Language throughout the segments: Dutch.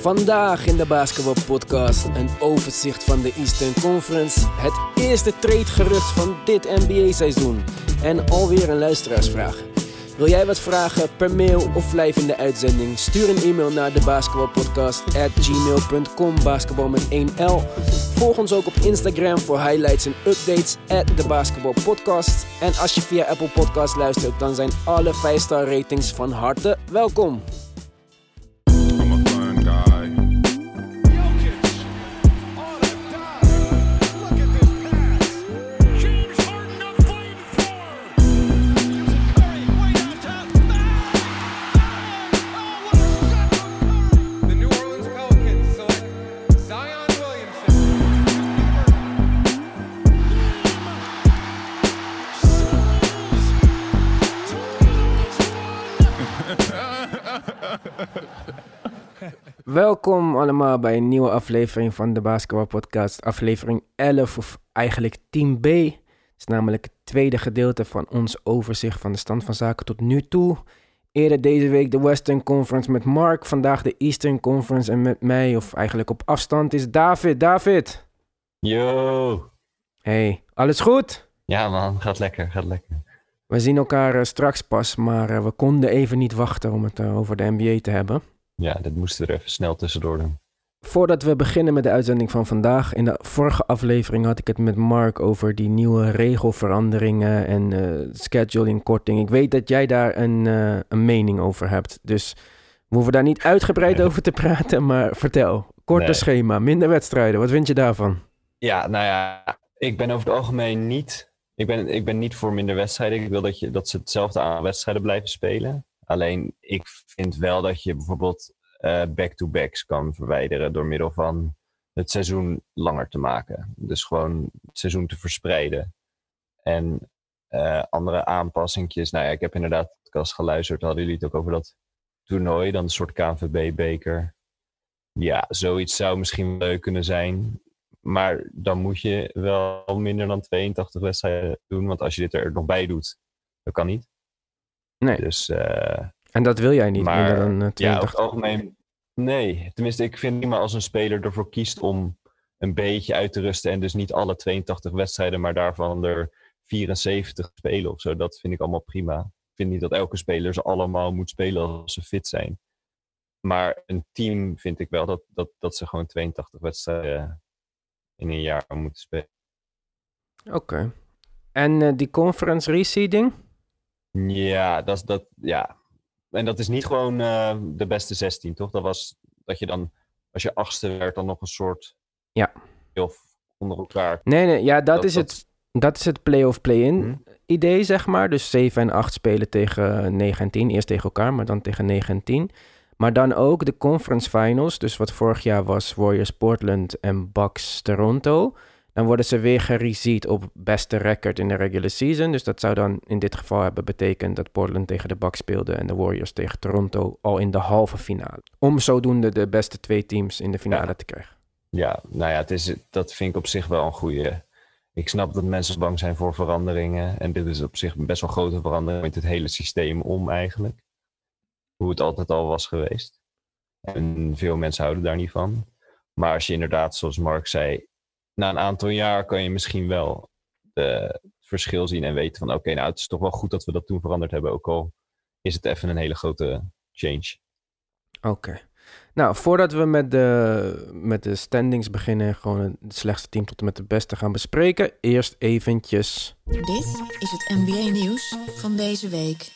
Vandaag in de basketbalpodcast een overzicht van de Eastern Conference, het eerste tradegerucht van dit NBA-seizoen en alweer een luisteraarsvraag. Wil jij wat vragen per mail of live in de uitzending? Stuur een e-mail naar de basketbalpodcast@gmail.com basketbal met 1L. Volg ons ook op Instagram voor highlights en updates at de basketbalpodcast. En als je via Apple Podcasts luistert, dan zijn alle 5-star ratings van harte welkom. Welkom allemaal bij een nieuwe aflevering van de Basketball Podcast. Aflevering 11 of eigenlijk 10b. Het is namelijk het tweede gedeelte van ons overzicht van de stand van zaken tot nu toe. Eerder deze week de Western Conference met Mark. Vandaag de Eastern Conference en met mij, of eigenlijk op afstand, is David. David! Yo. Hey, alles goed? Ja man, gaat lekker, gaat lekker. We zien elkaar eh, straks pas, maar eh, we konden even niet wachten om het eh, over de NBA te hebben. Ja, dit moesten we er even snel tussendoor doen. Voordat we beginnen met de uitzending van vandaag, in de vorige aflevering had ik het met Mark over die nieuwe regelveranderingen en eh schedulingkorting. Ik weet dat jij daar een, eh, een mening over hebt, dus we hoeven daar niet uitgebreid over te praten, maar vertel. Korte Nee. schema, minder wedstrijden, wat vind je daarvan? Ja, nou ja, ik ben over het algemeen niet... Ik ben, ik ben niet voor minder wedstrijden. Ik wil dat, je, dat ze hetzelfde aan wedstrijden blijven spelen. Alleen, ik vind wel dat je bijvoorbeeld eh, back-to-backs kan verwijderen... door middel van het seizoen langer te maken. Dus gewoon het seizoen te verspreiden. En eh, andere aanpassingjes. Nou ja, ik heb inderdaad de podcast geluisterd. Hadden jullie het ook over dat toernooi, dan een soort KNVB-beker. Ja, zoiets zou misschien leuk kunnen zijn. Maar dan moet je wel minder dan 82 wedstrijden doen. Want als je dit er nog bij doet, dat kan niet. Nee, Dus eh, en dat wil jij niet, maar minder dan eh, ja, 20. over het algemeen. Nee, tenminste, ik vind prima als een speler ervoor kiest om een beetje uit te rusten. En dus niet alle 82 wedstrijden, maar daarvan er 74 spelen of zo. Dat vind ik allemaal prima. Ik vind niet dat elke speler ze allemaal moet spelen als ze fit zijn. Maar een team vind ik wel dat, dat, dat ze gewoon 82 wedstrijden in een jaar moeten spelen. Oké. En eh, die conference reseeding? Ja, dat, dat, ja. En dat is niet gewoon eh, de beste 16, toch? Dat was dat je dan, als je achtste werd, dan nog een soort. Ja. Of onder elkaar. Nee, nee, ja, dat, is het. Dat is het play-off play-in Hm? idee, zeg maar. Dus 7 en 8 spelen tegen 9 en 10. Eerst tegen elkaar, maar dan tegen 9 en 10. Maar dan ook de conference finals. Dus wat vorig jaar was Warriors Portland en Bucks Toronto. Dan worden ze weer gereseed op beste record in de regular season. Dus dat zou dan in dit geval hebben betekend dat Portland tegen de Bucks speelde en de Warriors tegen Toronto al in de halve finale. Om zodoende de beste twee teams in de finale Ja. te krijgen. Ja, nou ja, het is, dat vind ik op zich wel een goede. Ik snap dat mensen bang zijn voor veranderingen. En dit is op zich best wel grote verandering met het hele systeem om eigenlijk. Hoe het altijd al was geweest. En veel mensen houden daar niet van. Maar als je inderdaad, zoals Mark zei, na een aantal jaar kan je misschien wel de, het verschil zien en weten van oké, nou het is toch wel goed dat we dat toen veranderd hebben. Ook al is het even een hele grote change. Oké. Nou, voordat we met de, met de standings beginnen, gewoon het slechtste team tot en met de beste gaan bespreken. Eerst eventjes. Dit is het NBA-nieuws van deze week.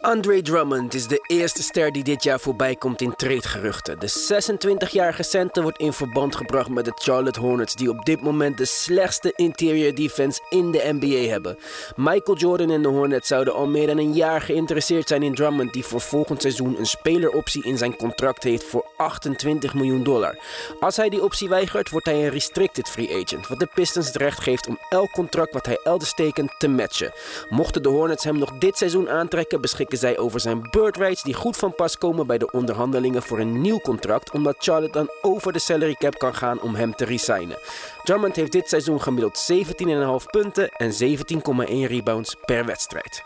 Andre Drummond is de eerste ster die dit jaar voorbij komt in tradegeruchten. De 26-jarige center wordt in verband gebracht met de Charlotte Hornets, die op dit moment de slechtste interior defense in de NBA hebben. Michael Jordan en de Hornets zouden al meer dan een jaar geïnteresseerd zijn in Drummond, die voor volgend seizoen een speleroptie in zijn contract heeft voor 28 miljoen dollar. Als hij die optie weigert, wordt hij een restricted free agent, wat de Pistons het recht geeft om elk contract wat hij elders tekent te matchen. Mochten de Hornets hem nog dit seizoen aantrekken, zij over zijn bird rights die goed van pas komen bij de onderhandelingen voor een nieuw contract, omdat Charlotte dan over de salary cap kan gaan om hem te resignen. Drummond heeft dit seizoen gemiddeld 17,5 punten en 17,1 rebounds per wedstrijd.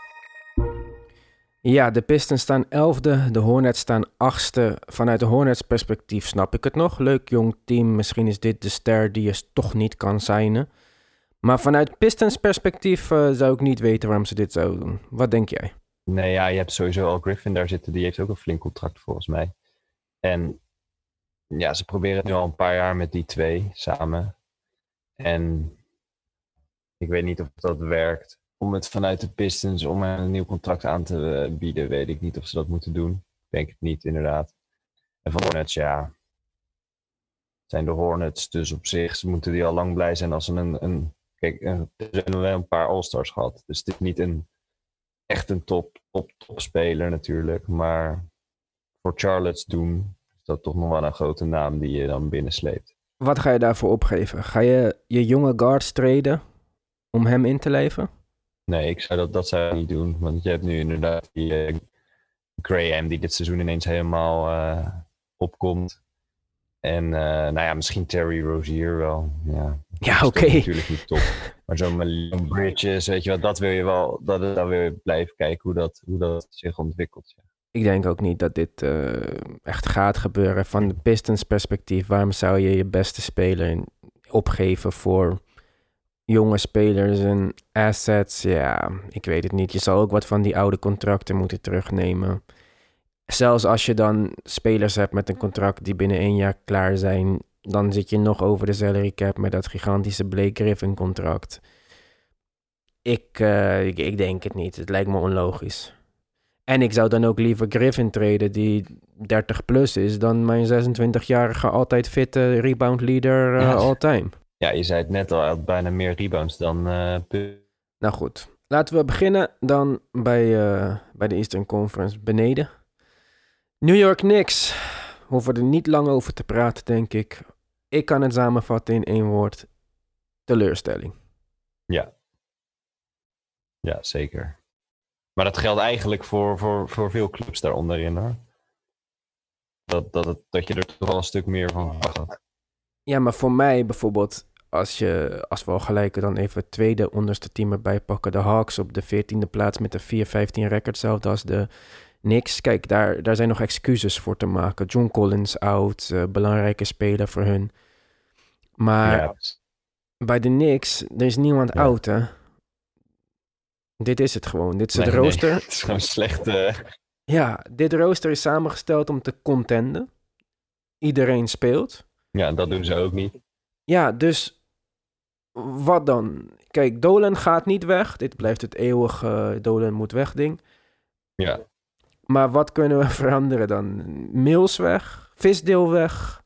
Ja, de Pistons staan elfde, de Hornets staan achtste. Vanuit de Hornets perspectief snap ik het nog. Leuk jong team, misschien is dit de ster die je toch niet kan signen. Maar vanuit Pistons perspectief eh, zou ik niet weten waarom ze dit zouden doen. Wat denk jij? Nee, ja, je hebt sowieso al Griffin daar zitten. Die heeft ook een flink contract volgens mij. En ja, ze proberen het nu al een paar jaar met die twee samen. En ik weet niet of dat werkt. Om het vanuit de Pistons, om een nieuw contract aan te eh, bieden, weet ik niet of ze dat moeten doen. Denk het niet, inderdaad. En van Hornets, ja. Zijn de Hornets, dus op zich ze moeten die al lang blij zijn als ze een. een kijk, er zijn wel een paar All-Stars gehad. Dus het is niet een echt een top, top, top speler natuurlijk. Maar voor Charlotte doen, is dat toch nog wel een grote naam die je dan binnensleept. Wat ga je daarvoor opgeven? Ga je je jonge guards treden om hem in te leveren? Nee, ik zou dat, dat zou ik niet doen. Want je hebt nu inderdaad die eh, Graham die dit seizoen ineens helemaal eh, opkomt. En eh, nou ja, misschien Terry Rozier wel. Ja, Ja, oké. is natuurlijk niet top. Maar zo'n Leon Bridges, weet je wat, dat wil je wel, dat, wil je blijven kijken hoe dat, hoe dat zich ontwikkelt. Ja. Ik denk ook niet dat dit eh, echt gaat gebeuren. Van de Pistons perspectief, waarom zou je je beste speler opgeven voor jonge spelers en assets? Ja, ik weet het niet. Je zal ook wat van die oude contracten moeten terugnemen. Zelfs als je dan spelers hebt met een contract die binnen één jaar klaar zijn, dan zit je nog over de salary cap met dat gigantische Blake Griffin contract. Ik, eh, ik, ik denk het niet. Het lijkt me onlogisch. En ik zou dan ook liever Griffin treden, die 30 plus is, dan mijn 26-jarige altijd fitte rebound leader eh, all time. ja, je zei het net al, hij had bijna meer rebounds dan eh, Nou goed, laten we beginnen dan bij, bij de Eastern Conference beneden. New York Knicks. Hoeven er niet lang over te praten, denk ik. Ik kan het samenvatten in één woord. Teleurstelling. Ja. Ja, zeker. Maar dat geldt eigenlijk voor, voor, voor veel clubs daaronderin hoor. Dat, dat, het, dat je er toch wel een stuk meer van had. Ja, maar voor mij bijvoorbeeld, als, je, als we al gelijk dan even het tweede onderste team erbij pakken. De Hawks op de 14e plaats met de 4-15 record, hetzelfde als de Knicks. Kijk, daar, daar zijn nog excuses voor te maken. John Collins oud, eh, belangrijke speler voor hun. Maar ja, bij de Knicks, er is niemand Ja. oud, hè? Dit is het gewoon. Dit is het nee, rooster. het is gewoon slecht. Ja, dit rooster is samengesteld om te contenden. Iedereen speelt. ja, dat doen ze ook niet. Ja, dus wat dan? Kijk, Dolan gaat niet weg. Dit blijft het eeuwige Dolan moet weg ding. Ja, Maar wat kunnen we veranderen dan? Mills weg, Visdeel weg,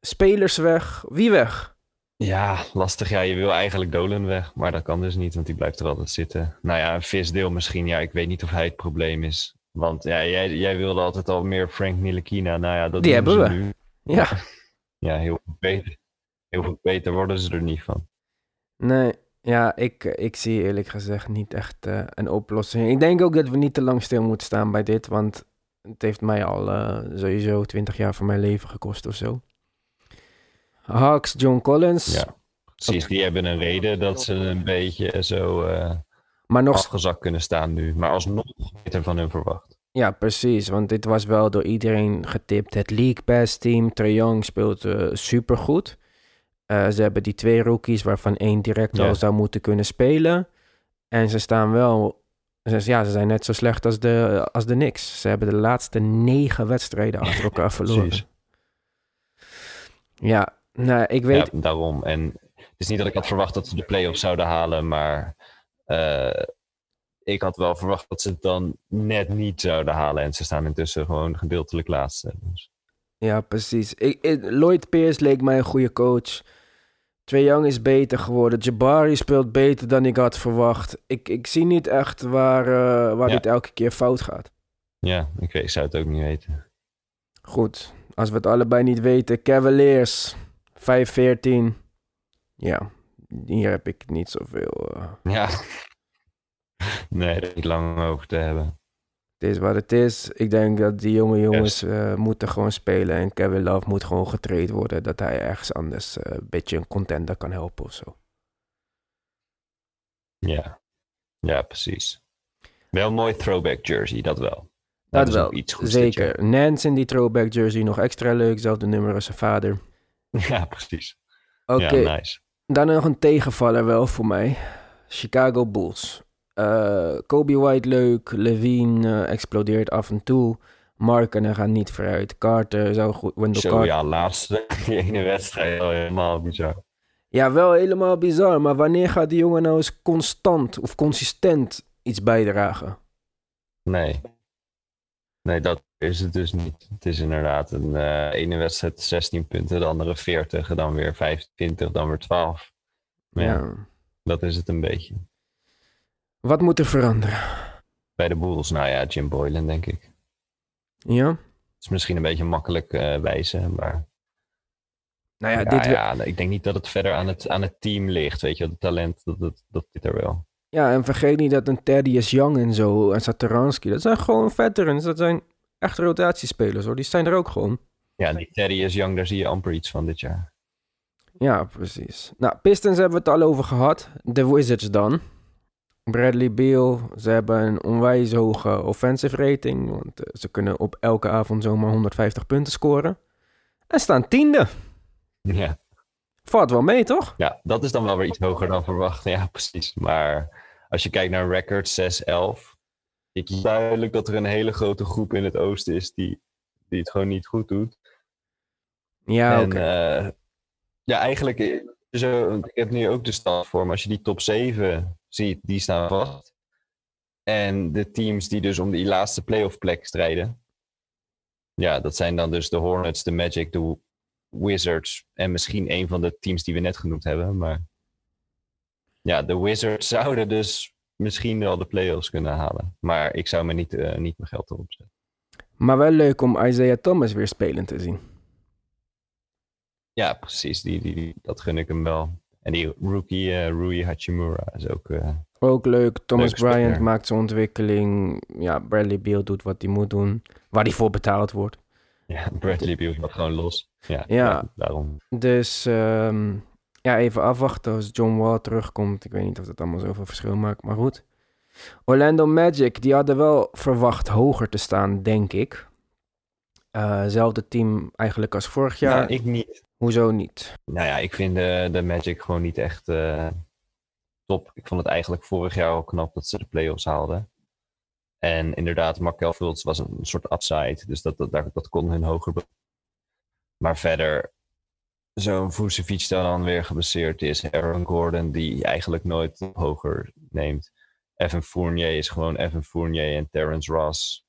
spelers weg, wie weg? ja, lastig. Ja, je wil eigenlijk Dolan weg, maar dat kan dus niet, want die blijft er altijd zitten. Nou ja, een visdeel misschien. Ja, ik weet niet of hij het probleem is. Want ja, jij, jij wilde altijd al meer Frank Ntilikina. Nou ja, dat Die doen hebben ze we. nu. Ja, Ja, heel veel beter. Heel veel beter worden ze er niet van. nee. Ja, ik, ik zie eerlijk gezegd niet echt eh, een oplossing. Ik denk ook dat we niet te lang stil moeten staan bij dit, want het heeft mij al eh, sowieso 20 jaar van mijn leven gekost of zo. Hawks, John Collins. Ja, precies. Die hebben een reden dat ze een beetje zo eh Maar nog afgezakt kunnen staan nu. Maar alsnog beter van hun verwacht. Ja, precies. Want dit was wel door iedereen getipt. Het League Pass team. Trae Young speelt supergoed. Eh, ze hebben die twee rookies waarvan één direct Ja. al zou moeten kunnen spelen. En ze staan wel... Ze, ja, ze zijn net zo slecht als de, als de Knicks. Ze hebben de laatste negen wedstrijden achter elkaar verloren. Precies. Ja, nou, ik weet... Ja, daarom. En het is niet dat ik had verwacht dat ze de play-offs zouden halen, maar eh, ik had wel verwacht dat ze het dan net niet zouden halen. En ze staan intussen gewoon gedeeltelijk laatste. Dus, Ja, precies. Ik, ik- Lloyd Pierce leek mij een goede coach. Trae Young is beter geworden. Jabari speelt beter dan ik had verwacht. Ik, ik zie niet echt waar, eh, waar Ja. dit elke keer fout gaat. ja, ik, weet- ik zou het ook niet weten. Goed, als we het allebei niet weten. Cavaliers, 5-14. Ja, hier heb ik niet zoveel. eh. Ja. Nee, niet lang over te hebben. Is wat het is. Ik denk dat die jonge jongens eh, moeten gewoon spelen. En Kevin Love moet gewoon getraind worden. Dat hij ergens anders eh, een beetje een contender kan helpen of zo. Ja, ja precies. Wel een mooi throwback jersey, dat wel. Dat is wel, iets goeds zeker. Nance in die throwback jersey nog extra leuk. Zelfde nummer als zijn vader. Ja, precies. Oké, Ja, nice. dan nog een tegenvaller wel voor mij. Chicago Bulls. Eh, Kobe White leuk. Levine eh, explodeert af en toe. Markenen gaat niet vooruit. Carter zou goed... Wendell Zo Carter ja, laatste die ene wedstrijd. Oh, helemaal bizar. Ja, wel helemaal bizar. Maar wanneer gaat die jongen nou eens constant of consistent iets bijdragen? Nee. Nee, dat is het dus niet. Het is inderdaad een eh, ene wedstrijd 16 punten, de andere 40, dan weer 25, dan weer 12. Maar ja, Ja. dat is het een beetje. Wat moet er veranderen? Bij de Bulls, nou ja, Jim Boylan denk ik. Ja? Het is misschien een beetje makkelijk eh wijzen, maar Nou ja, ja, dit ja, ik denk niet dat het verder aan het, aan het team ligt. Weet je, het talent, dat, dat, dat zit er wel. ja, en vergeet niet dat een Thaddeus Young en zo en Satoransky, dat zijn gewoon veterans. Dat zijn echt rotatiespelers hoor. Die zijn er ook gewoon. Ja, die Teddy is young, daar zie je amper iets van dit jaar. Ja, precies. Nou, Pistons hebben we het al over gehad. De Wizards dan. Bradley Beal, ze hebben een onwijs hoge offensive rating. Want eh, ze kunnen op elke avond zomaar 150 punten scoren. En staan tiende. Ja. Valt wel mee, toch? Ja, dat is dan wel weer iets hoger dan verwacht. Ja, precies. Maar als je kijkt naar record 6-11, ik zie duidelijk dat er een hele grote groep in het oosten is die, die het gewoon niet goed doet. Ja, oké. eh, ja, eigenlijk, eh, zo, ik heb nu ook de stand voor, maar als je die top 7 ziet, die staan vast. En de teams die dus om die laatste playoff plek strijden, ja, dat zijn dan dus de Hornets, de Magic, de Wizards en misschien een van de teams die we net genoemd hebben. Maar ja, de Wizards zouden dus misschien wel de playoffs kunnen halen. Maar ik zou me niet, eh, niet mijn geld erop zetten. Maar wel leuk om Isaiah Thomas weer spelend te zien. Ja, precies. Die, die, die, dat gun ik hem wel. En die rookie eh, Rui Hachimura is ook... eh, Ook leuk. Thomas speler. Bryant maakt zijn ontwikkeling. Ja, Bradley Beal doet wat hij moet doen. Waar hij voor betaald wordt. ja, Bradley Beal gaat gewoon los. Ja, Ja. daarom. Dus ehm, ja, even afwachten als John Wall terugkomt. Ik weet niet of dat allemaal zoveel verschil maakt, maar goed. Orlando Magic, die hadden wel verwacht hoger te staan, denk ik. Eh zelfde team eigenlijk als vorig jaar. Ja, ik niet. Hoezo niet? Nou ja, ik vind de, de Magic gewoon niet echt eh, top. Ik vond het eigenlijk vorig jaar al knap dat ze de playoffs haalden. En inderdaad, Markel Fultz was een soort upside. Dus dat, dat, dat, kon hun hoger. Maar verder, zo'n Vucevic die dan weer gebaseerd is. Aaron Gordon, die eigenlijk nooit hoger neemt. Evan Fournier is gewoon Evan Fournier en Terrence Ross.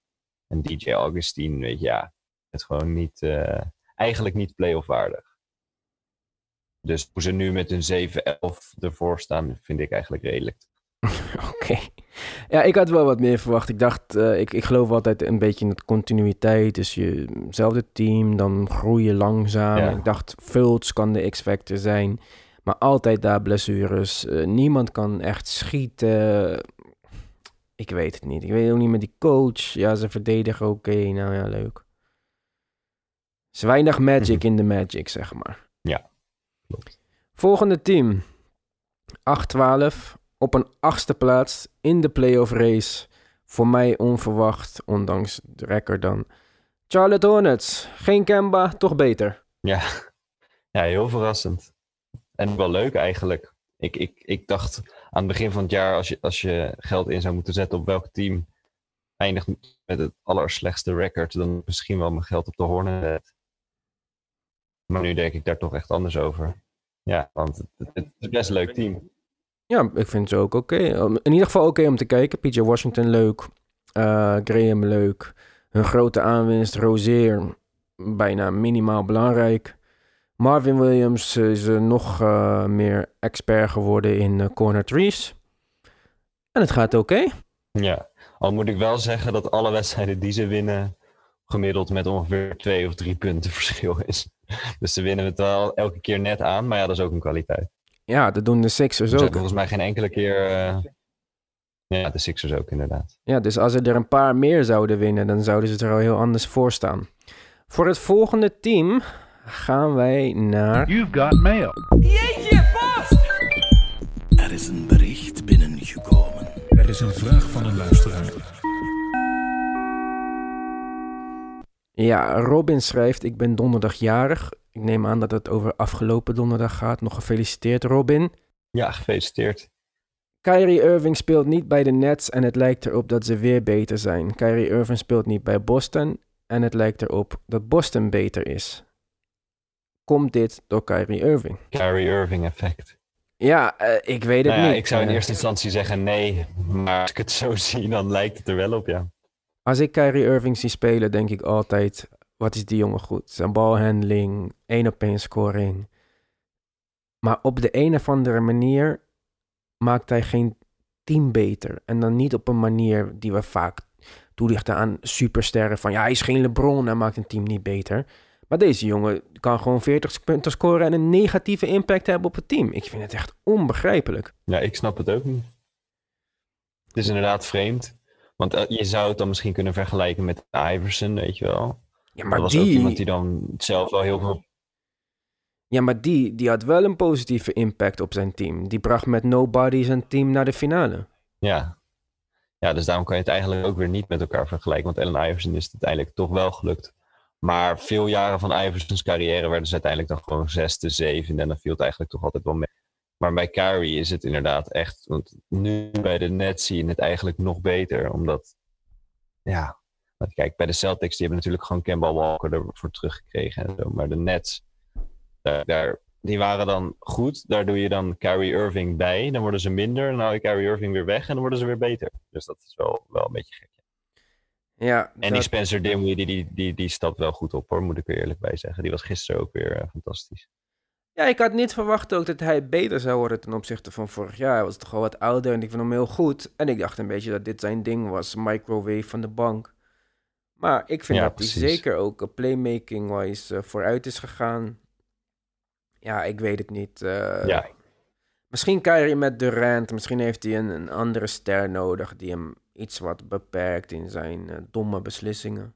En DJ Augustine, weet je, ja. Het gewoon niet, eh, eigenlijk niet playoff waardig. Dus hoe ze nu met hun 7-11 ervoor staan, vind ik eigenlijk redelijk. Oké. Ja, ik had wel wat meer verwacht. Ik dacht, eh, ik, ik geloof altijd een beetje in het continuïteit. Dus jezelfde team, dan groei je langzaam. Ja. Ik dacht, Fultz kan de X-factor zijn. Maar altijd daar blessures. Eh, niemand kan echt schieten. Ik weet het niet. Ik weet ook niet met die coach. Ja, ze verdedigen oké. Nou ja, leuk. Er is weinig magic Mhm. in de magic, zeg maar. Ja, Volgende team. 8-12. Op een achtste plaats in de playoff race. Voor mij onverwacht, ondanks de record dan. Charlotte Hornets. Geen Kemba, toch beter. Ja, ja heel verrassend. En wel leuk eigenlijk. Ik, ik, ik dacht aan het begin van het jaar, als je, als je geld in zou moeten zetten op welk team eindigt met het allerslechtste record, dan misschien wel mijn geld op de Hornets. Maar nu denk ik daar toch echt anders over. Ja, want het, is best een leuk team. Ja, ik vind ze ook oké. In ieder geval oké om te kijken. PJ Washington leuk. Eh, Graham leuk. Hun grote aanwinst, Rozier, bijna minimaal belangrijk. Marvin Williams is nog eh, meer expert geworden in eh, corner trees. En het gaat oké. Ja, al moet ik wel zeggen dat alle wedstrijden die ze winnen gemiddeld met ongeveer twee of drie punten verschil is. Dus ze winnen het wel elke keer net aan, maar ja, dat is ook een kwaliteit. Ja, dat doen de Sixers Ze hebben ook. volgens mij geen enkele keer... eh, Ja, de Sixers ook inderdaad. Ja, dus als ze er een paar meer zouden winnen, dan zouden ze er al heel anders voor staan. Voor het volgende team gaan wij naar... You've got mail. Er is een bericht binnengekomen. Er is een vraag van een luisteraar. Ja, Robin schrijft: Ik ben donderdag jarig. Ik neem aan dat het over afgelopen donderdag gaat. Nog gefeliciteerd, Robin. Ja, gefeliciteerd. Kyrie Irving speelt niet bij de Nets en het lijkt erop dat ze weer beter zijn. Kyrie Irving speelt niet bij Boston en het lijkt erop dat Boston beter is. Komt dit door Kyrie Irving? Kyrie Irving effect. Ja, eh, ik weet het Nou ja, niet. ik zou in Eh, eerste instantie zeggen nee, maar als ik het zo zie, dan lijkt het er wel op, ja. Als ik Kyrie Irving zie spelen, denk ik altijd: wat is die jongen goed? Zijn balhandling, één op één scoring. Maar op de een of andere manier maakt hij geen team beter. En dan niet op een manier die we vaak toelichten aan supersterren. Van ja, hij is geen LeBron, hij maakt een team niet beter. Maar deze jongen kan gewoon 40 punten scoren en een negatieve impact hebben op het team. Ik vind het echt onbegrijpelijk. Ja, ik snap het ook niet. Het is inderdaad vreemd. Want eh, je zou het dan misschien kunnen vergelijken met Iverson, weet je wel. Ja, Maar dat was ook die, iemand die dan zelf wel heel veel... Ja, maar die, die had wel een positieve impact op zijn team. Die bracht met nobody zijn team naar de finale. Ja. ja, dus daarom kan je het eigenlijk ook weer niet met elkaar vergelijken. Want Allen Iverson is het uiteindelijk toch wel gelukt. Maar veel jaren van Iversons carrière werden ze uiteindelijk dan gewoon zesde, zevende. En dan viel het eigenlijk toch altijd wel mee. Maar bij Kyrie is het inderdaad echt... Want nu bij de Nets zie je het eigenlijk nog beter. Omdat, ja... Want kijk, bij de Celtics, die hebben natuurlijk gewoon Kemba Walker ervoor teruggekregen en zo. Maar de Nets, daar, daar, die waren dan goed. Daar doe je dan Kyrie Irving bij. Dan worden ze minder. Dan hou je Kyrie Irving weer weg en dan worden ze weer beter. Dus dat is wel, wel een beetje gek. Ja, En die Spencer Dinwiddie, die, die, die, die stapt wel goed op hoor, moet ik er eerlijk bij zeggen. Die was gisteren ook weer eh, fantastisch. Ja, ik had niet verwacht ook dat hij beter zou worden ten opzichte van vorig jaar. Hij was toch al wat ouder en ik vond hem heel goed. En ik dacht een beetje dat dit zijn ding was, microwave van de bank. Maar ik vind Ja, dat hij zeker ook eh, playmaking-wise eh, vooruit is gegaan. Ja, ik weet het niet. eh, ja, Misschien Kyrie met Durant. Misschien heeft hij een, een andere ster nodig die hem iets wat beperkt in zijn domme beslissingen.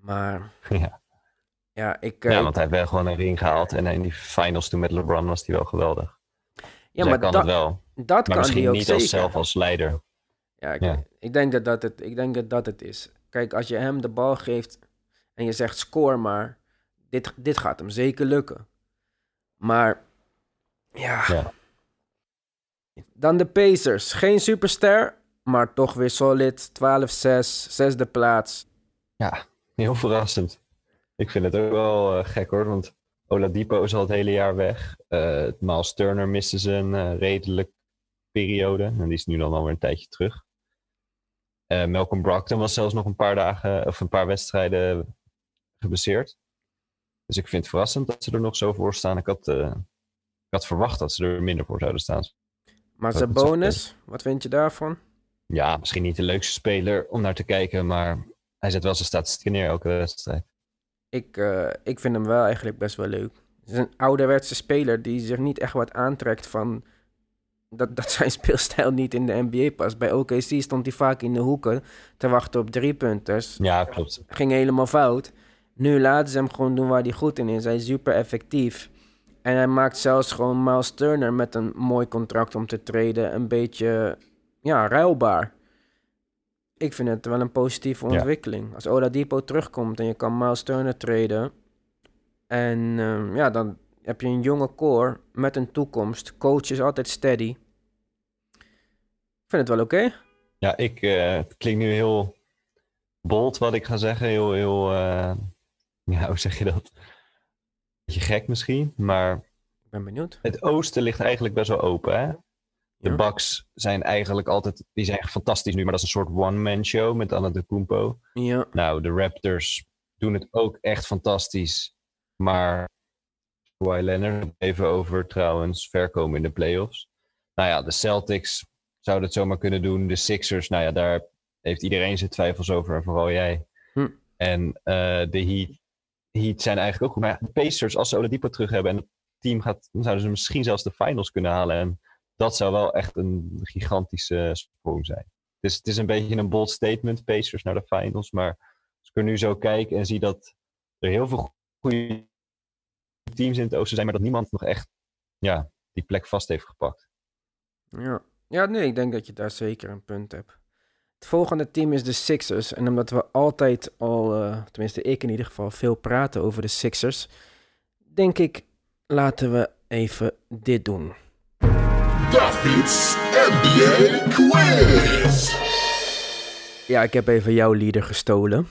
Maar ja. Ja, ik... eh, ja, want hij heeft wel gewoon een ring gehaald. En in die finals toen met LeBron was hij wel geweldig. ja, dus hij kan dat, het wel. dat Maar kan misschien hij ook niet zeker. als zelf als leider. Ja, ik, Ja. ik denk dat dat het, ik denk dat dat het is. Kijk, als je hem de bal geeft en je zegt score maar, dit, dit gaat hem zeker lukken. Maar ja. Ja. Dan de Pacers. Geen superster, maar toch weer solid. 12-6, zesde plaats. Ja, heel verrassend. Ik vind het ook wel eh, gek hoor, want Oladipo is al het hele jaar weg. Eh Miles Turner miste ze een eh, redelijk periode. En die is nu dan alweer een tijdje terug. Eh, Malcolm Brogdon was zelfs nog een paar dagen of een paar wedstrijden geblesseerd. Dus ik vind het verrassend dat ze er nog zo voor staan. Ik had, ik had verwacht dat ze er minder voor zouden staan. Maar zijn bonus, wat vind je daarvan? Ja, misschien niet de leukste speler om naar te kijken, maar hij zet wel zijn statistieken neer elke wedstrijd. Ik, eh, ik vind hem wel eigenlijk best wel leuk. Het is een ouderwetse speler die zich niet echt wat aantrekt van... Dat, dat zijn speelstijl niet in de NBA past. Bij OKC stond hij vaak in de hoeken te wachten op driepunters. Ja, klopt. Ging helemaal fout. Nu laten ze hem gewoon doen waar hij goed in is. Hij is super effectief. En hij maakt zelfs gewoon Miles Turner met een mooi contract om te treden een beetje ja, ruilbaar. Ik vind het wel een positieve Ja. ontwikkeling. Als Oladipo terugkomt en je kan Miles Turner treden. En ehm, ja, dan heb je een jonge core met een toekomst. Coach is altijd steady. Ik vind het wel oké. Ja, ik, eh, het klinkt nu heel bold wat ik ga zeggen. Heel, heel, eh, ja, hoe zeg je dat? Beetje gek misschien, maar Ik ben benieuwd. het oosten ligt eigenlijk best wel open, hè? De. Bucks zijn eigenlijk altijd, die zijn echt fantastisch nu, maar dat is een soort one-man show met Antetokounmpo. Ja, Nou, de Raptors doen het ook echt fantastisch, maar Kawhi Leonard even over trouwens verkomen in de playoffs. Nou ja, de Celtics zouden het zomaar kunnen doen. De Sixers, nou ja, daar heeft iedereen zijn twijfels over en vooral jij. Hm. En eh, de Heat, Heat zijn eigenlijk ook goed. Maar de Pacers, als ze Oladipo terug hebben en het team gaat, dan zouden ze misschien zelfs de finals kunnen halen. En dat zou wel echt een gigantische sprong zijn. Dus het is een beetje een bold statement, Pacers naar de finals. Maar als ik nu zo kijk en zie dat er heel veel goede teams in het oosten zijn, maar dat niemand nog echt ja, die plek vast heeft gepakt. ja. Ja, nee, ik denk dat je daar zeker een punt hebt. Het volgende team is de Sixers. En omdat we altijd al, eh, tenminste ik in ieder geval, veel praten over de Sixers, denk ik, laten we even dit doen. David's NBA Quiz. Ja, ik heb even jouw leader gestolen.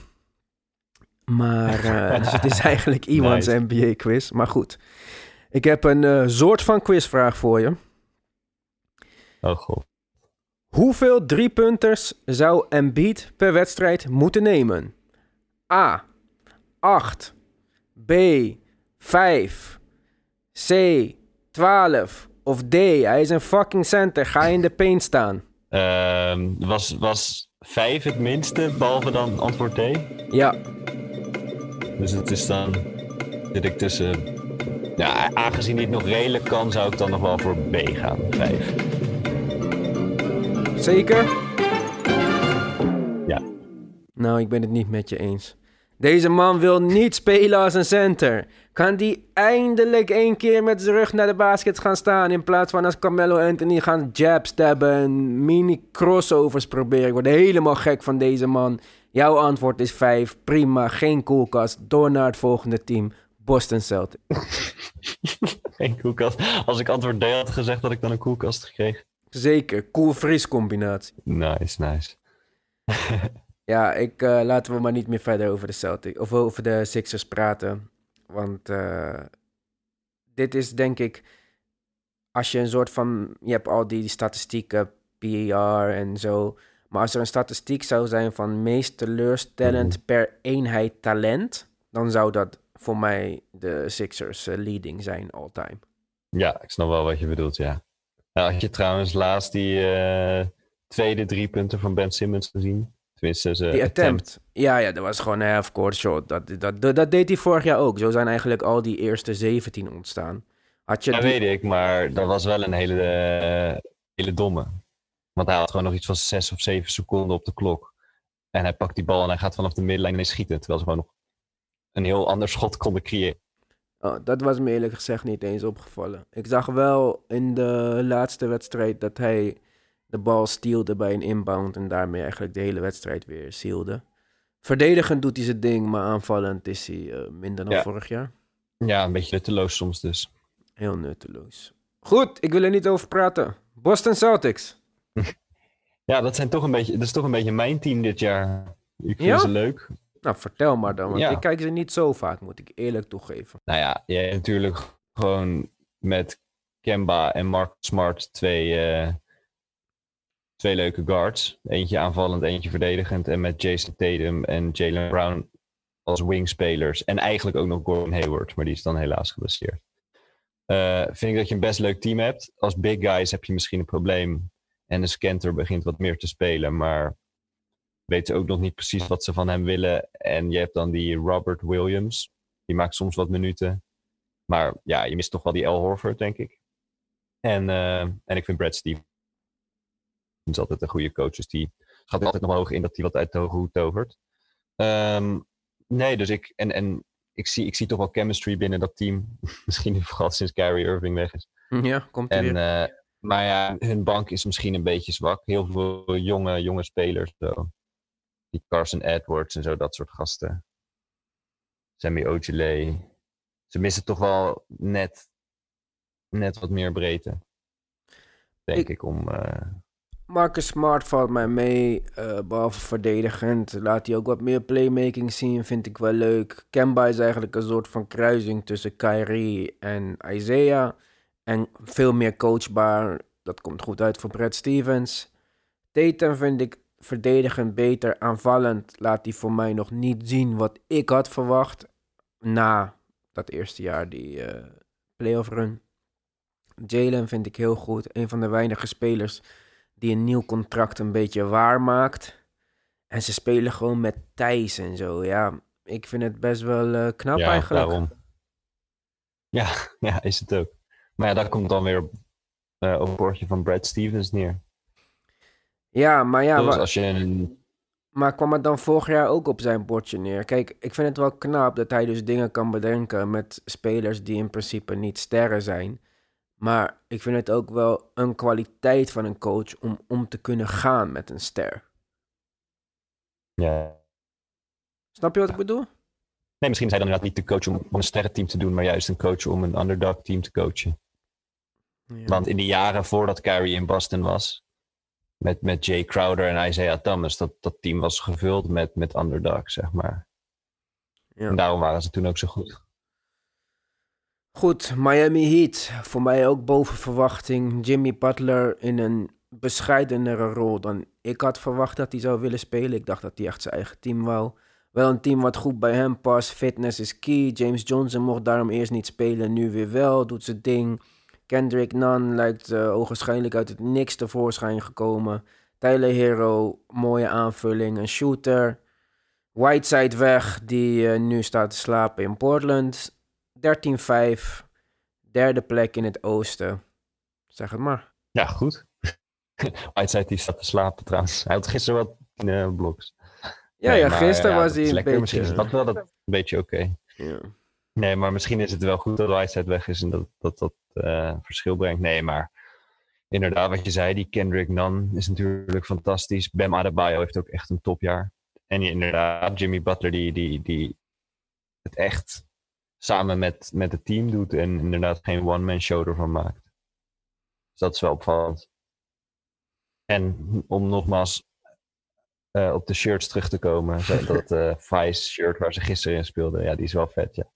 Maar eh, dus het is eigenlijk iemands Nice. NBA-quiz. Maar goed, ik heb een eh, soort van quizvraag voor je. Oh god. Hoeveel driepunters zou Embiid per wedstrijd moeten nemen? A. 8. B. 5. C. 12. Of D. Hij is een fucking center. Ga in de paint staan. Ehm, was, was vijf het minste, behalve dan antwoord D? Ja, Dus het is dan... Zit ik tussen... Ja, aangezien hij het nog redelijk kan, zou ik dan nog wel voor B gaan. Vijf. zeker? Ja. Nou, ik ben het niet met je eens. Deze man wil niet spelen als een center. Kan die eindelijk één keer met zijn rug naar de basket gaan staan... in plaats van als Carmelo Anthony gaan jab stabben... en mini crossovers proberen. Ik word helemaal gek van deze man. Jouw antwoord is 5. Prima, geen koelkast. Door naar het volgende team. Boston Celtics. Geen koelkast. Als ik antwoord D had gezegd, had ik dan een koelkast gekregen. Zeker, koel-fris combinatie. Nice, nice. Ja, ik, eh, laten we maar niet meer verder over de Celtics of over de Sixers praten. Want eh, dit is denk ik, als je een soort van, je hebt al die statistieken, PER en zo. Maar als er een statistiek zou zijn van meest teleurstellend per eenheid talent, dan zou dat voor mij de Sixers eh, leading zijn all time. Ja, ik snap wel wat je bedoelt, ja. Nou, had je trouwens laatst die eh, tweede drie punten van Ben Simmons gezien? Tenminste, zijn Die attempt. Ja, ja, dat was gewoon een half-court shot. Dat, dat, dat, dat deed hij vorig jaar ook. Zo zijn eigenlijk al die eerste 17 ontstaan. Had je Ja, die- weet ik, maar dat was wel een hele, eh, hele domme. Want hij had gewoon nog iets van zes of zeven seconden op de klok. En hij pakt die bal en hij gaat vanaf de middenlijn ineens schieten. Terwijl ze gewoon nog een heel ander schot konden creëren. Oh, dat was me eerlijk gezegd niet eens opgevallen. Ik zag wel in de laatste wedstrijd dat hij de bal steelde bij een inbound en daarmee eigenlijk de hele wedstrijd weer sealde. Verdedigend doet hij zijn ding, maar aanvallend is hij eh, minder dan Ja. vorig jaar. Ja, een beetje nutteloos soms dus. Heel nutteloos. Goed, ik wil er niet over praten. Boston Celtics. Ja, dat, zijn toch een beetje, dat is toch een beetje mijn team dit jaar. Ik vind Ja? ze leuk. Nou, vertel maar dan, want Ja. ik kijk ze niet zo vaak, moet ik eerlijk toegeven. Nou ja, je hebt natuurlijk gewoon met Kemba en Mark Smart twee, eh, twee leuke guards. Eentje aanvallend, eentje verdedigend. En met Jason Tatum en Jalen Brown als wingspelers. En eigenlijk ook nog Gordon Hayward, maar die is dan helaas geblesseerd. Eh, vind ik dat je een best leuk team hebt. Als big guys heb je misschien een probleem. En de Scanter begint wat meer te spelen, maar weten ook nog niet precies wat ze van hem willen. En je hebt dan die Robert Williams. Die maakt soms wat minuten. Maar ja, je mist toch wel die Al Horford, denk ik. En, eh, en ik vind Brad Stevens altijd een goede coach. Dus die gaat er altijd nog hoog in dat hij wat uit de hoge hoed tovert. Ehm, nee, dus ik, en, en ik, zie, ik zie toch wel chemistry binnen dat team. Misschien vooral sinds Kyrie Irving weg is. Ja, komt En, weer. eh, maar ja, hun bank is misschien een beetje zwak. Heel veel jonge, jonge spelers. Zo. Die Carson Edwards en zo, dat soort gasten. Sammy Ojale. Ze missen toch wel net, net wat meer breedte. Denk Ik- ik, om... eh, Marcus Smart valt mij mee, eh, behalve verdedigend. Laat hij ook wat meer playmaking zien, vind ik wel leuk. Kemba is eigenlijk een soort van kruising tussen Kyrie en Isaiah. En veel meer coachbaar. Dat komt goed uit voor Brad Stevens. Tatum vind ik verdedigend beter. Aanvallend laat hij voor mij nog niet zien wat ik had verwacht. Na dat eerste jaar, die eh playoff run. Jalen vind ik heel goed. Een van de weinige spelers die een nieuw contract een beetje waar maakt. En ze spelen gewoon met Thijs en zo. Ja, ik vind het best wel eh, knap ja, eigenlijk. daarom. Ja, ja, is het ook. Maar ja, dat komt dan weer op, op het bordje van Brad Stevens neer. Ja, maar ja, dus als je een... maar kwam het dan vorig jaar ook op zijn bordje neer? Kijk, ik vind het wel knap dat hij dus dingen kan bedenken met spelers die in principe niet sterren zijn. Maar ik vind het ook wel een kwaliteit van een coach om om te kunnen gaan met een ster. Ja. Snap je wat ik bedoel? Nee, misschien is hij dan inderdaad niet de coach om, om een sterrenteam te doen, maar juist een coach om een underdog team te coachen. Ja. Want in de jaren voordat Kyrie in Boston was, met, met Jay Crowder en Isaiah Thomas, dat, dat team was gevuld met, met underdogs, zeg maar. Ja. En daarom waren ze toen ook zo goed. Goed, Miami Heat. Voor mij ook boven verwachting. Jimmy Butler in een bescheidenere rol dan ik had verwacht dat hij zou willen spelen. Ik dacht dat hij echt zijn eigen team wou. Wel een team wat goed bij hem past. Fitness is key. James Johnson mocht daarom eerst niet spelen. Nu weer wel. Doet zijn ding. Kendrick Nunn lijkt uh, ogenschijnlijk uit het niks tevoorschijn gekomen. Tyler Hero, mooie aanvulling. Een shooter. Whiteside weg, die uh, nu staat te slapen in Portland. 13-5. Derde plek in het oosten. Zeg het maar. Ja, goed. Whiteside die staat te slapen trouwens. Hij had gisteren wat uh, bloks. Ja, Nee, ja maar, gisteren ja, was hij een lekker. beetje... Misschien is dat wel dat een beetje oké. ja. Nee, maar misschien is het wel goed dat Whiteside weg is en dat dat, dat eh, verschil brengt. Nee, maar inderdaad, wat je zei, die Kendrick Nunn is natuurlijk fantastisch. Bam Adebayo heeft ook echt een topjaar. En inderdaad, Jimmy Butler die, die, die het echt samen met, met het team doet en inderdaad geen one-man show ervan maakt. Dus dat is wel opvallend. En om nogmaals eh, op de shirts terug te komen, dat eh Vice shirt waar ze gisteren in speelden, ja, die is wel vet, ja.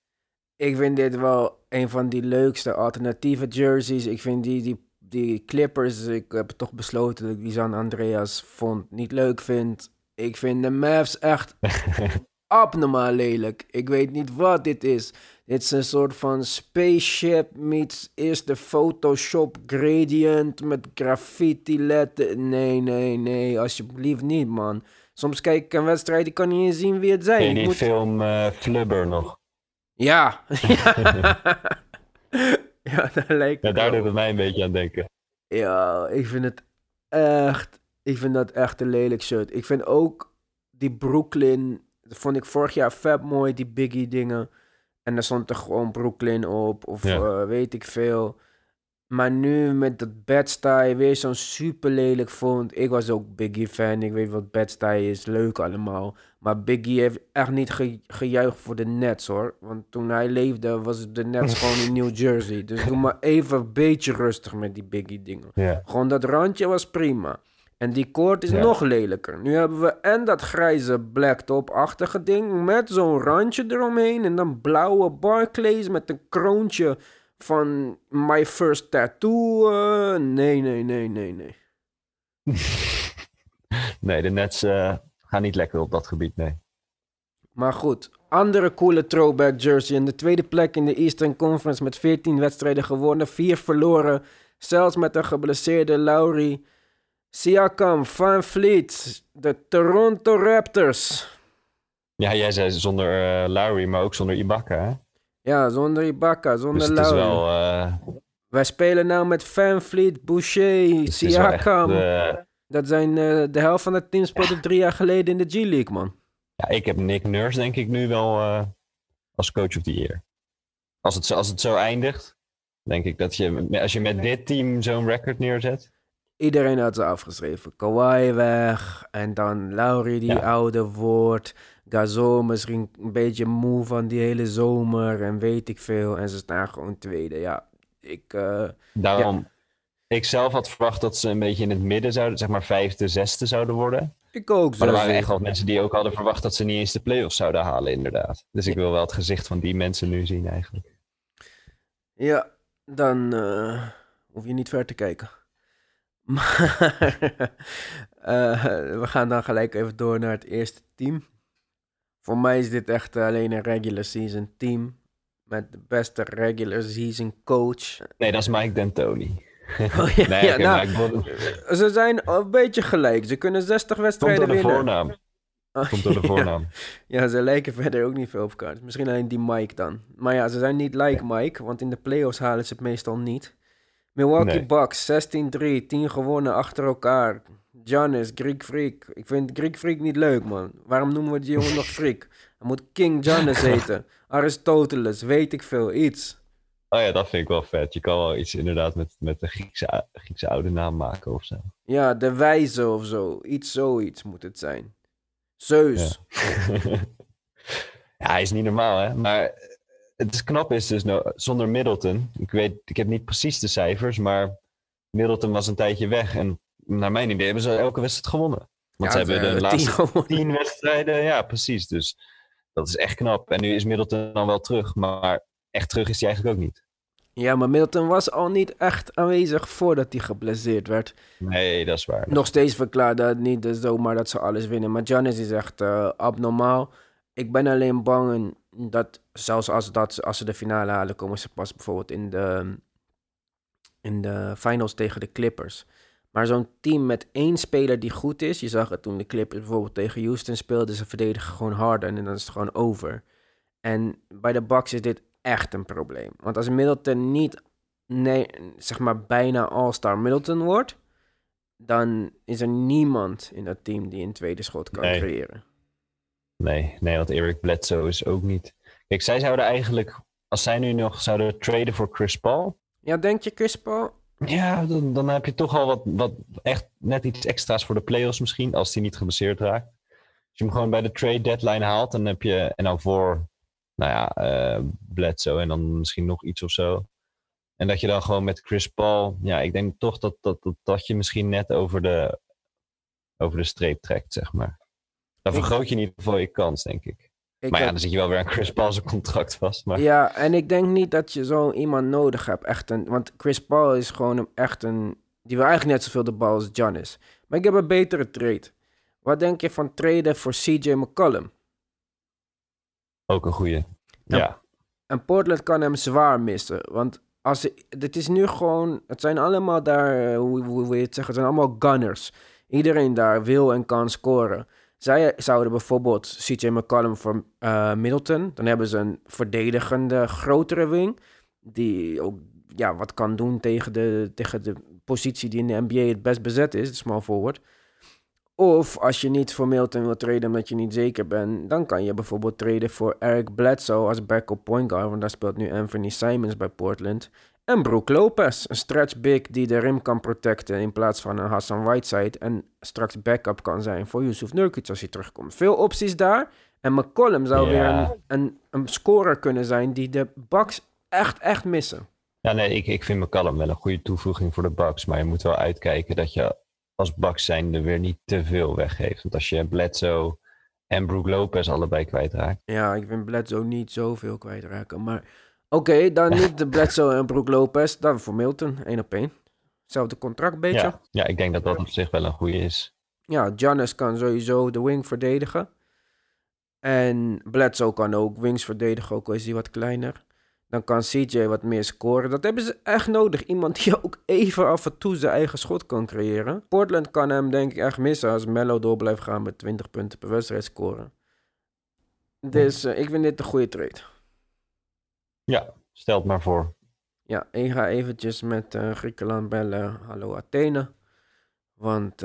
Ik vind dit wel een van die leukste alternatieve jerseys. Ik vind die, die, die Clippers, ik heb toch besloten dat ik die San Andreas vond niet leuk vind. Ik vind de Mavs echt abnormaal lelijk. Ik weet niet wat dit is. Dit is een soort van spaceship meets eerst de Photoshop gradient met graffiti letten. Nee, nee, nee, alsjeblieft niet, man. Soms kijk ik een wedstrijd, ik kan niet eens zien wie het zijn. Ik die moet- film eh, Flubber nog? Ja. ja, daar lijkt Ja, daar doet het mij een beetje aan denken. Ja, ik vind het echt... Ik vind dat echt een lelijk shirt. Ik vind ook die Brooklyn... Dat vond ik vorig jaar vet mooi, die Biggie dingen. En daar stond er gewoon Brooklyn op. Of Ja. eh, weet ik veel. Maar nu met dat Bed-Stuy weer zo'n super lelijk vond. Ik was ook Biggie fan. Ik weet wat Bed-Stuy is. Leuk allemaal. Maar Biggie heeft echt niet ge gejuicht voor de Nets hoor. Want toen hij leefde was de Nets gewoon in New Jersey. Dus doe maar even een beetje rustig met die Biggie dingen. Ja. Gewoon dat randje was prima. En die koord is Ja. nog lelijker. Nu hebben we en dat grijze blacktop-achtige ding met zo'n randje eromheen. En dan blauwe Barclays met een kroontje van My First Tattoo. eh, nee, nee, nee, nee, nee. Nee, de Nets eh, gaan niet lekker op dat gebied, nee. Maar goed, andere coole throwback jersey. In de tweede plek in de Eastern Conference met 14 wedstrijden gewonnen, 4 verloren. Zelfs met een geblesseerde Lowry. Siakam, Van Fleet, de Toronto Raptors. Ja, jij zei zonder eh Lowry, maar ook zonder Ibaka, hè? Ja, zonder Ibaka, zonder Dus Lowry. wel... eh, Wij spelen nou met Van Fleet, Boucher, echt, Siakam. eh, Dat zijn de helft van het team speelde drie jaar geleden in de G-League, man. ja, ik heb Nick Nurse denk ik nu wel als coach of the year. Als het, zo- als het zo eindigt, denk ik dat je... Als je met dit team zo'n record neerzet... Iedereen had ze afgeschreven. Kawhi weg. En dan Lowry die Ja. ouder wordt. Gasol misschien een beetje moe van die hele zomer. En weet ik veel. En ze staan gewoon tweede. Ja, ik... eh, Daarom... Ik zelf had verwacht dat ze een beetje in het midden zouden, zeg maar vijfde, zesde zouden worden. ik ook. Maar er waren echt wel mensen die ook hadden verwacht dat ze niet eens de play-offs zouden halen, inderdaad. Dus ik wil wel het gezicht van die mensen nu zien, eigenlijk. Ja, dan eh, hoef je niet ver te kijken. Maar eh, we gaan dan gelijk even door naar het eerste team. Voor mij is dit echt alleen een regular season team. Met de beste regular season coach. Nee, dat is Mike D'Antoni. Oh, ja, Nee, ja, nou, Ze zijn een beetje gelijk. Ze kunnen 60 Komt wedstrijden door de winnen. voornaam. Oh, Komt door de voornaam. Ja, ze lijken verder ook niet veel op elkaar. Misschien alleen die Mike dan. Maar ja, ze zijn niet like Mike, want in de playoffs halen ze het meestal niet. Milwaukee Nee. Bucks, 16-3, 10 gewonnen achter elkaar. Giannis, Greek Freak. Ik vind Greek Freak niet leuk, man. Waarom noemen we die jongen nog Freak? Hij moet King Giannis heten. Aristoteles, weet ik veel, iets. Oh ja, dat vind ik wel vet. Je kan wel iets inderdaad met, met de Griekse, Griekse oude naam maken of zo. Ja, de wijze of zo. Iets zoiets moet het zijn. Zeus. ja, hij is niet normaal, hè? Maar het is knap is dus nou, zonder Middleton. Ik weet, ik heb niet precies de cijfers, maar Middleton was een tijdje weg. En naar mijn idee hebben ze elke wedstrijd gewonnen. Want Ja, ze hebben eh, de tien laatste gewonnen. tien wedstrijden, ja, precies. Dus dat is echt knap. En nu is Middleton dan wel terug, maar echt terug is hij eigenlijk ook niet. Ja, maar Middleton was al niet echt aanwezig voordat hij geblesseerd werd. Nee, dat is waar. Nog steeds verklaart dat niet dus zomaar dat ze alles winnen. Maar Giannis is echt eh, abnormaal. Ik ben alleen bang dat zelfs als, dat, als ze de finale halen, komen ze pas bijvoorbeeld in de, in de finals tegen de Clippers. Maar zo'n team met één speler die goed is, je zag het toen de Clippers bijvoorbeeld tegen Houston speelden, ze verdedigen gewoon harder en dan is het gewoon over. En bij de Bucks is dit echt een probleem. Want als Middleton niet, nee, zeg maar bijna All-Star Middleton wordt, dan is er niemand in dat team die een tweede schot kan Nee. creëren. Nee, nee, want Eric Bledsoe is ook niet. Kijk, zij zouden eigenlijk, als zij nu nog zouden traden voor Chris Paul, Ja, denk je Chris Paul? ja, dan, dan heb je toch al wat, wat echt net iets extra's voor de playoffs misschien, als hij niet geblesseerd raakt. Als je hem gewoon bij de trade deadline haalt, dan heb je, en dan voor, nou ja, eh Bledsoe en dan misschien nog iets of zo. En dat je dan gewoon met Chris Paul, ja, ik denk toch dat, dat, dat, dat je misschien net over de, over de streep trekt, zeg maar. Dan vergroot je in ieder geval je kans, denk ik. Ik maar ja, heb- dan zit je wel weer aan Chris Paul zijn contract vast. Maar Ja, en ik denk niet dat je zo iemand nodig hebt. Echt een, want Chris Paul is gewoon een, echt een... Die wil eigenlijk net zoveel de bal als Giannis. Maar ik heb een betere trade. Wat denk je van traden voor CJ McCollum? ook een goeie. Ja. En Portland kan hem zwaar missen. Want als dit is nu gewoon... Het zijn allemaal daar... eh, Hoe, hoe wil je het zeggen? Het zijn allemaal gunners. Iedereen daar wil en kan scoren. Zij zouden bijvoorbeeld CJ McCollum voor eh, Middleton. Dan hebben ze een verdedigende, grotere wing. Die ook ja, wat kan doen tegen de, tegen de positie die in de NBA het best bezet is. De small forward. Of als je niet voor Middleton wil traden omdat je niet zeker bent, dan kan je bijvoorbeeld traden voor Eric Bledsoe als backup point guard, want daar speelt nu Anthony Simons bij Portland. En Brook Lopez, een stretch big die de rim kan protecten in plaats van een Hassan Whiteside en straks backup kan zijn voor Yusuf Nurkic als hij terugkomt. Veel opties daar. En McCollum zou Ja. weer een, een, een scorer kunnen zijn die de Bucks echt, echt missen. ja nee, ik, ik vind McCallum wel een goede toevoeging voor de Bucks. Maar je moet wel uitkijken dat je als Bucks zijnde weer niet te veel weggeeft. Want als je Bledsoe en Brook Lopez allebei kwijtraakt. Ja, ik vind Bledsoe niet zoveel kwijtraken. Maar oké, dan niet de Bledsoe en Brook Lopez. Dan voor Milton, één op één. Hetzelfde contract, beetje. Ja, ja, ik denk dat dat op zich wel een goede is. Ja, Giannis kan sowieso de wing verdedigen. En Bledsoe kan ook wings verdedigen, ook al is hij wat kleiner. Dan kan CJ wat meer scoren. Dat hebben ze echt nodig. Iemand die ook even af en toe zijn eigen schot kan creëren. Portland kan hem denk ik echt missen als Mello door blijft gaan met 20 punten per wedstrijd scoren. Dus eh, ik vind dit een goede trade. Ja, stel het maar voor. Ja, ik ga eventjes met eh, Griekenland bellen. Hallo Athene. Want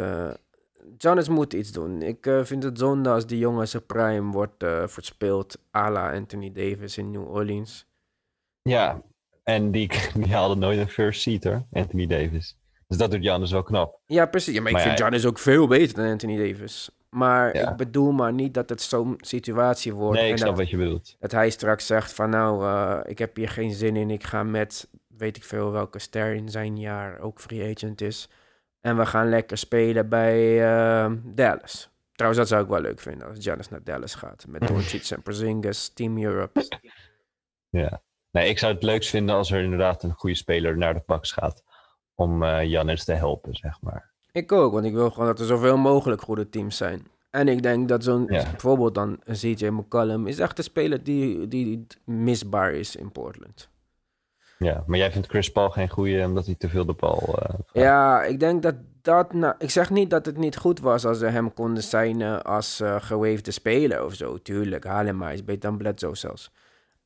Giannis moet iets doen. Ik eh, vind het zonde als die jongen zijn prime wordt verspeeld. à la Anthony Davis in New Orleans. Ja, en die, die haalde nooit een first seat hoor, Anthony Davis. Dus dat doet Janus wel knap. Ja, precies. Ja, maar ik vind ja, Giannis ook veel beter dan Anthony Davis. Maar Ja. ik bedoel maar niet dat het zo'n situatie wordt. Nee, ik en snap dat, wat je bedoelt. dat hij straks zegt van nou, eh, ik heb hier geen zin in. Ik ga met, weet ik veel welke ster in zijn jaar ook free agent is. En we gaan lekker spelen bij eh, Dallas. Trouwens, dat zou ik wel leuk vinden als Giannis naar Dallas gaat. Met Doncic en Porzingis, Team Europe. Ja. Nee, ik zou het leukst vinden als er inderdaad een goede speler naar de Bucks gaat. Om eh Jannis te helpen, zeg maar. Ik ook, want ik wil gewoon dat er zoveel mogelijk goede teams zijn. En ik denk dat zo'n, Ja. bijvoorbeeld dan een CJ McCollum, is echt een speler die, die misbaar is in Portland. Ja, maar jij vindt Chris Paul geen goede omdat hij te veel de bal... eh. Ja, ik denk dat dat... Nou, ik zeg niet dat het niet goed was als ze hem konden zijn als gewavede speler of zo. Tuurlijk, haal hem maar. Hij is beter dan Bledsoe zelfs.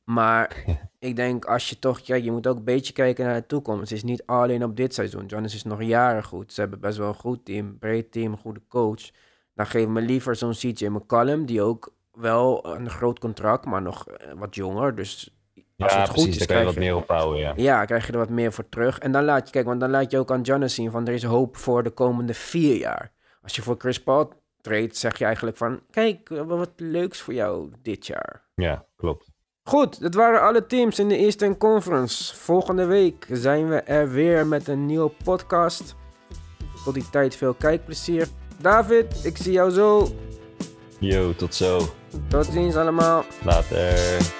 Maar ik denk als je toch... Ja, je moet ook een beetje kijken naar de toekomst. Het is niet alleen op dit seizoen. Jonas is nog jaren goed. Ze hebben best wel een goed team. Breed team, goede coach. Dan geef me liever zo'n CJ McCollum... die ook wel een groot contract, maar nog eh, wat jonger. Dus Als Ja, het goed is, kan je krijg wat meer opbouwen, ja. Ja, krijg je er wat meer voor terug. En dan laat je, kijk, want dan laat je ook aan Giannis zien van er is hoop voor de komende vier jaar. Als je voor Chris Paul treedt, zeg je eigenlijk van, kijk, wat leuks voor jou dit jaar. Ja, klopt. Goed, dat waren alle teams in de Eastern Conference. Volgende week zijn we er weer met een nieuwe podcast. Tot die tijd veel kijkplezier. David, ik zie jou zo. Yo, tot zo. Tot ziens allemaal. Later.